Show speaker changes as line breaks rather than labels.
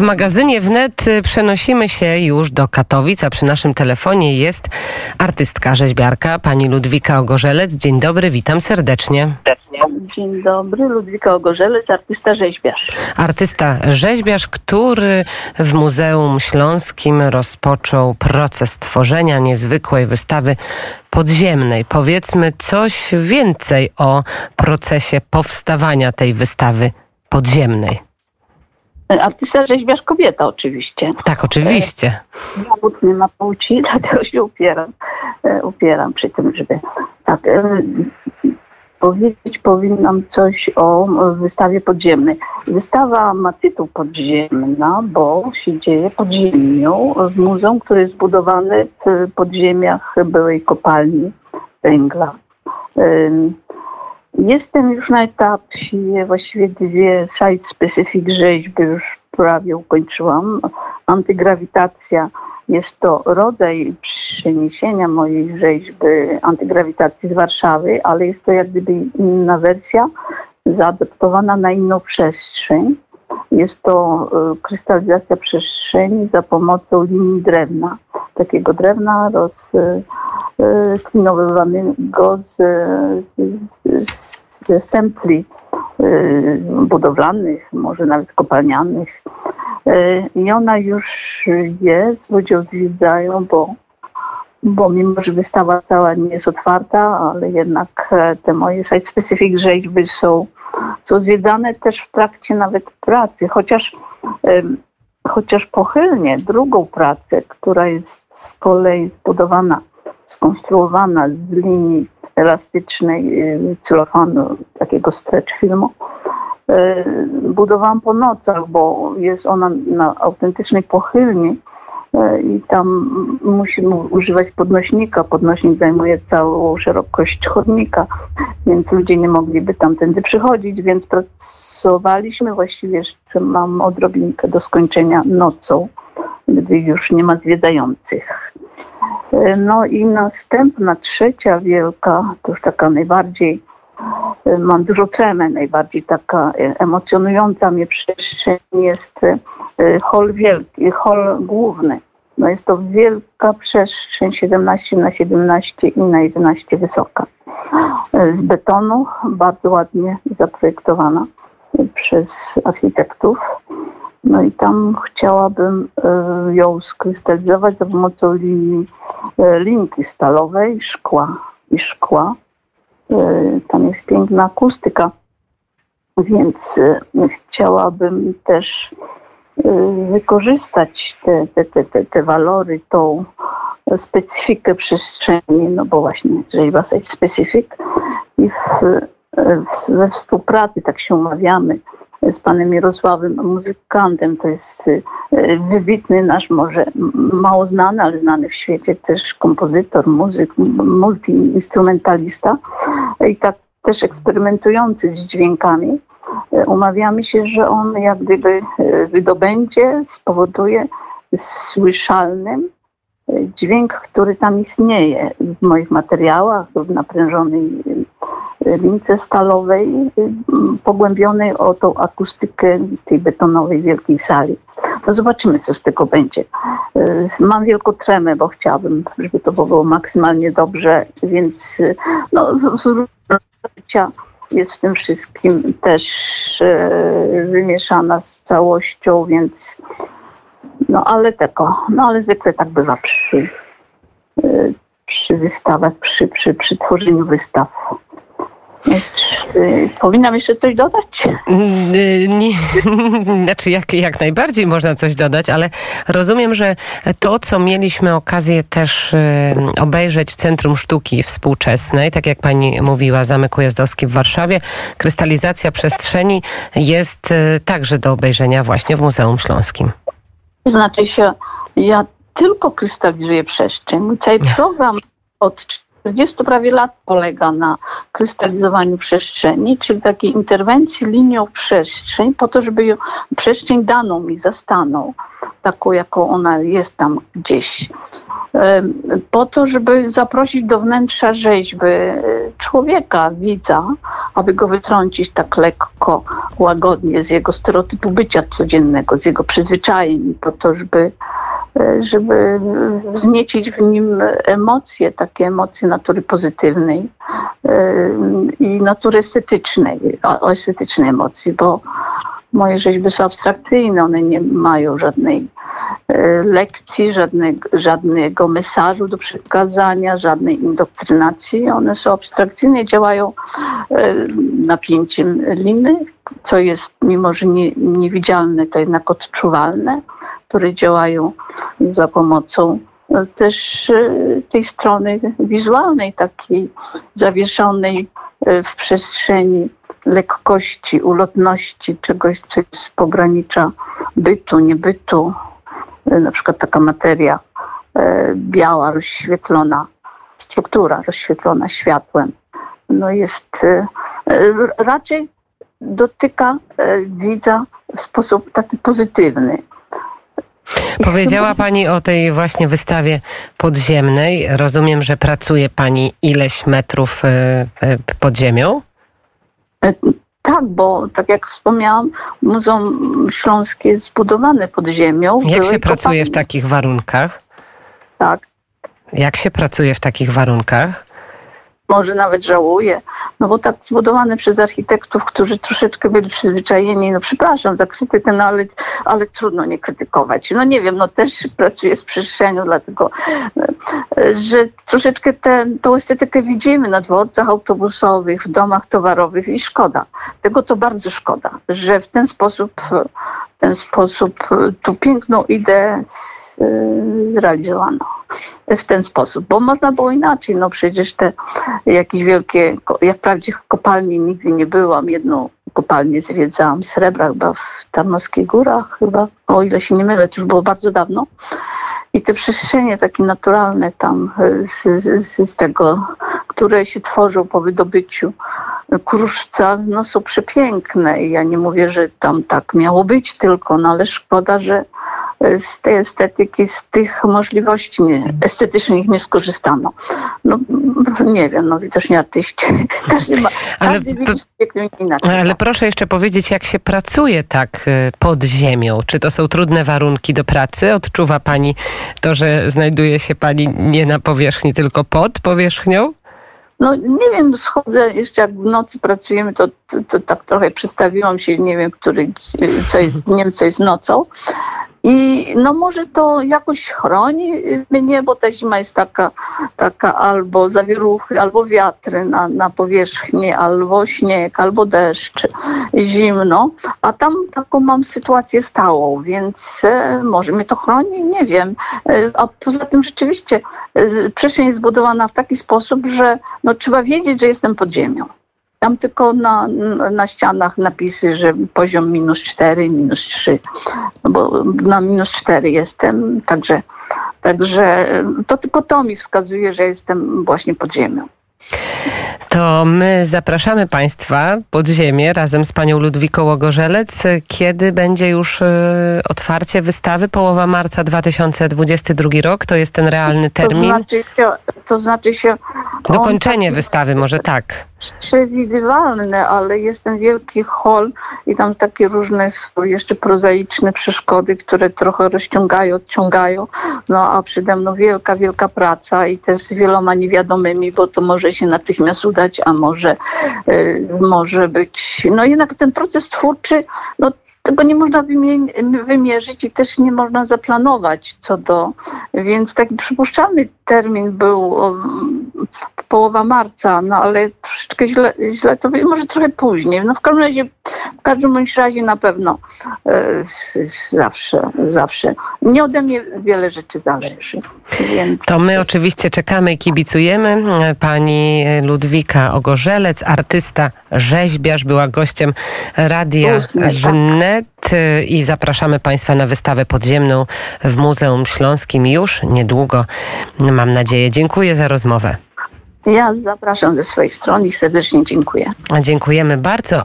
W magazynie wnet przenosimy się już do Katowic, a przy naszym telefonie jest artystka, rzeźbiarka, pani Ludwika Ogorzelec. Dzień dobry, witam serdecznie.
Dzień dobry, Ludwika Ogorzelec, artysta rzeźbiarz.
Artysta rzeźbiarz, który w Muzeum Śląskim rozpoczął proces tworzenia niezwykłej wystawy podziemnej. Powiedzmy coś więcej o procesie powstawania tej wystawy podziemnej.
Artysta rzeźbiarz kobieta oczywiście.
Tak, oczywiście.
Zawód nie ma płci, dlatego się upieram, e, upieram przy tym, żeby tak e, powiedzieć powinnam coś o wystawie podziemnej. Wystawa ma tytuł podziemna, bo się dzieje pod ziemią w muzeum, które jest zbudowane w podziemiach byłej kopalni węgla. Jestem już na etapie właściwie dwie site-specific rzeźby już prawie ukończyłam. Antygrawitacja jest to rodzaj przeniesienia mojej rzeźby antygrawitacji z Warszawy, ale jest to jak gdyby inna wersja, zaadaptowana na inną przestrzeń. Jest to e, krystalizacja przestrzeni za pomocą linii drewna. Takiego drewna rozklinowywanego z, z, ze stempli e, budowlanych, może nawet kopalnianych. E, I ona już jest, ludzie odwiedzają, bo, bo mimo, że wystawa cała nie jest otwarta, ale jednak te moje site-specific rzeźby są, są zwiedzane też w trakcie nawet pracy, chociaż, chociaż pochylnie drugą pracę, która jest z kolei zbudowana, skonstruowana z linii elastycznej celofanu, takiego stretch filmu, E, budowałam po nocach, bo jest ona na autentycznej pochylni e, i tam musimy używać podnośnika. Podnośnik zajmuje całą szerokość chodnika, więc ludzie nie mogliby tamtędy przychodzić, więc pracowaliśmy właściwie jeszcze mam odrobinkę do skończenia nocą, gdy już nie ma zwiedzających. E, no i następna, trzecia wielka, to już taka najbardziej Y, mam dużo tremę, najbardziej taka y, emocjonująca mnie przestrzeń jest y, hol wielki, hol główny. No jest to wielka przestrzeń 17 na 17 i na 11 wysoka. Z betonu, bardzo ładnie zaprojektowana przez architektów. No i tam chciałabym ją skrystalizować za pomocą linii, linki stalowej, szkła i szkła. E, tam jest piękna akustyka, więc e, chciałabym też e, wykorzystać te, te, te, te, te walory, tą specyfikę przestrzeni, no bo właśnie rzeźba site specific i w, we współpracy, tak się umawiamy, z panem Mirosławem, muzykantem. To jest y, wybitny nasz, może mało znany, ale znany w świecie też kompozytor, muzyk, multiinstrumentalista i tak też eksperymentujący z dźwiękami. Umawiamy się, że on jak gdyby y, wydobędzie, spowoduje słyszalnym y, dźwięk, który tam istnieje w moich materiałach, w naprężonej lince stalowej pogłębionej o tą akustykę tej betonowej wielkiej sali. No zobaczymy, co z tego będzie. Y, mam wielką tremę, bo chciałabym, żeby to było maksymalnie dobrze, więc y, no, życia jest w tym wszystkim też y, wymieszana z całością, więc no ale tego, no ale zwykle tak bywa przy, przy wystawach, przy, przy, przy tworzeniu wystaw. Y, powinnam jeszcze coś dodać?
Y, nie, znaczy, jak, jak najbardziej można coś dodać, ale rozumiem, że to, co mieliśmy okazję też y, obejrzeć w Centrum Sztuki Współczesnej, tak jak pani mówiła, Zamek Ujazdowski w Warszawie, krystalizacja przestrzeni jest także do obejrzenia właśnie w Muzeum Śląskim.
Znaczy się, ja tylko krystalizuję przestrzeń. Mój cały program od 40 prawie lat polega na krystalizowaniu przestrzeni, czyli takiej interwencji linią przestrzeń, po to, żeby ją, przestrzeń daną mi zastaną, taką jaką ona jest tam gdzieś. po to, żeby zaprosić do wnętrza rzeźby e, człowieka, widza, aby go wytrącić tak lekko, łagodnie z jego stereotypu bycia codziennego, z jego przyzwyczajeń, po to, żeby, żeby wzniecić w nim emocje, takie emocje natury pozytywnej i natury estetycznej, o estetycznej emocji, bo moje rzeźby są abstrakcyjne, one nie mają żadnej e, lekcji, żadnego, żadnego mesażu do przekazania, żadnej indoktrynacji. One są abstrakcyjne, działają e, napięciem liny, co jest, mimo że nie, niewidzialne, to jednak odczuwalne, które działają za pomocą e, też tej strony wizualnej, takiej zawieszonej w przestrzeni lekkości, ulotności, czegoś, co jest z pogranicza bytu, niebytu. E, na przykład taka materia e, biała, rozświetlona, struktura rozświetlona światłem, no jest e, raczej dotyka widza w sposób taki pozytywny.
Powiedziała Pani o tej właśnie wystawie podziemnej. Rozumiem, że pracuje Pani ileś metrów pod ziemią?
E, tak, bo tak jak wspomniałam, Muzeum Śląskie jest zbudowane pod ziemią.
Jak się pracuje w takich warunkach?
Tak.
Jak się pracuje w takich warunkach?
może nawet żałuję, no bo tak zbudowane przez architektów, którzy troszeczkę byli przyzwyczajeni, no przepraszam za krytykę, no ale, ale trudno nie krytykować. No nie wiem, no też pracuję z przestrzenią, dlatego, że troszeczkę tę estetykę widzimy na dworcach autobusowych, w domach towarowych i szkoda. Tego to bardzo szkoda, że w ten sposób, w ten sposób tu piękną ideę zrealizowano w ten sposób, bo można było inaczej. No przecież te jakieś wielkie, jak wprawdzie kopalni nigdy nie byłam, jedną kopalnię zwiedzałam, srebra chyba w Tarnowskich Górach, chyba, o ile się nie mylę, to już było bardzo dawno. I te przestrzenie takie naturalne tam z, z, z tego, które się tworzą po wydobyciu kruszca, no są przepiękne. I ja nie mówię, że tam tak miało być tylko, no ale szkoda, że z tej estetyki, z tych możliwości estetycznych nie skorzystano. No nie wiem, no widocznie artyści. Każdy ma, ale, każdy.
Ale proszę jeszcze powiedzieć, jak się pracuje tak y, pod ziemią? Czy to są trudne warunki do pracy? Odczuwa Pani to, że znajduje się Pani nie na powierzchni, tylko pod powierzchnią?
No nie wiem, schodzę jeszcze jak w nocy pracujemy, to, to, to tak trochę przestawiłam się, nie wiem, który, co jest dniem, co jest nocą. I no może to jakoś chroni mnie, bo ta zima jest taka, taka albo zawieruchy, albo wiatry na, na powierzchni, albo śnieg, albo deszcz, zimno. A tam taką mam sytuację stałą, więc e, może mnie to chroni, nie wiem. E, a poza tym rzeczywiście e, przestrzeń jest zbudowana w taki sposób, że no, trzeba wiedzieć, że jestem pod ziemią. Tam tylko na, na ścianach napisy, że poziom minus 4, minus 3, no bo na minus 4 jestem, także, także to tylko to mi wskazuje, że jestem właśnie pod ziemią.
To my zapraszamy Państwa pod ziemię razem z panią Ludwiką Łogorzelec. Kiedy będzie już y, otwarcie wystawy? Połowa marca 2022 rok? To jest ten realny termin?
To znaczy się... To znaczy się
Dokończenie tak, wystawy, może tak
przewidywalne, ale jest ten wielki hol i tam takie różne jeszcze prozaiczne przeszkody, które trochę rozciągają, odciągają. No a przede mną wielka, wielka praca i też z wieloma niewiadomymi, bo to może się natychmiast udać, a może, y, może być. No jednak ten proces twórczy, no tego nie można wymierzyć i też nie można zaplanować co do, więc taki przypuszczalny termin był połowa marca, no ale troszeczkę źle, źle to może trochę później. No w każdym razie, w każdym bądź razie na pewno e, zawsze, zawsze. Nie ode mnie wiele rzeczy zależy.
Więc... To my oczywiście czekamy i kibicujemy. Pani Ludwika Ogorzelec, artysta, rzeźbiarz, była gościem Radia Wnet i zapraszamy Państwa na wystawę podziemną w Muzeum Śląskim już niedługo, mam nadzieję. Dziękuję za rozmowę.
Ja zapraszam ze swojej strony i serdecznie dziękuję.
Dziękujemy bardzo.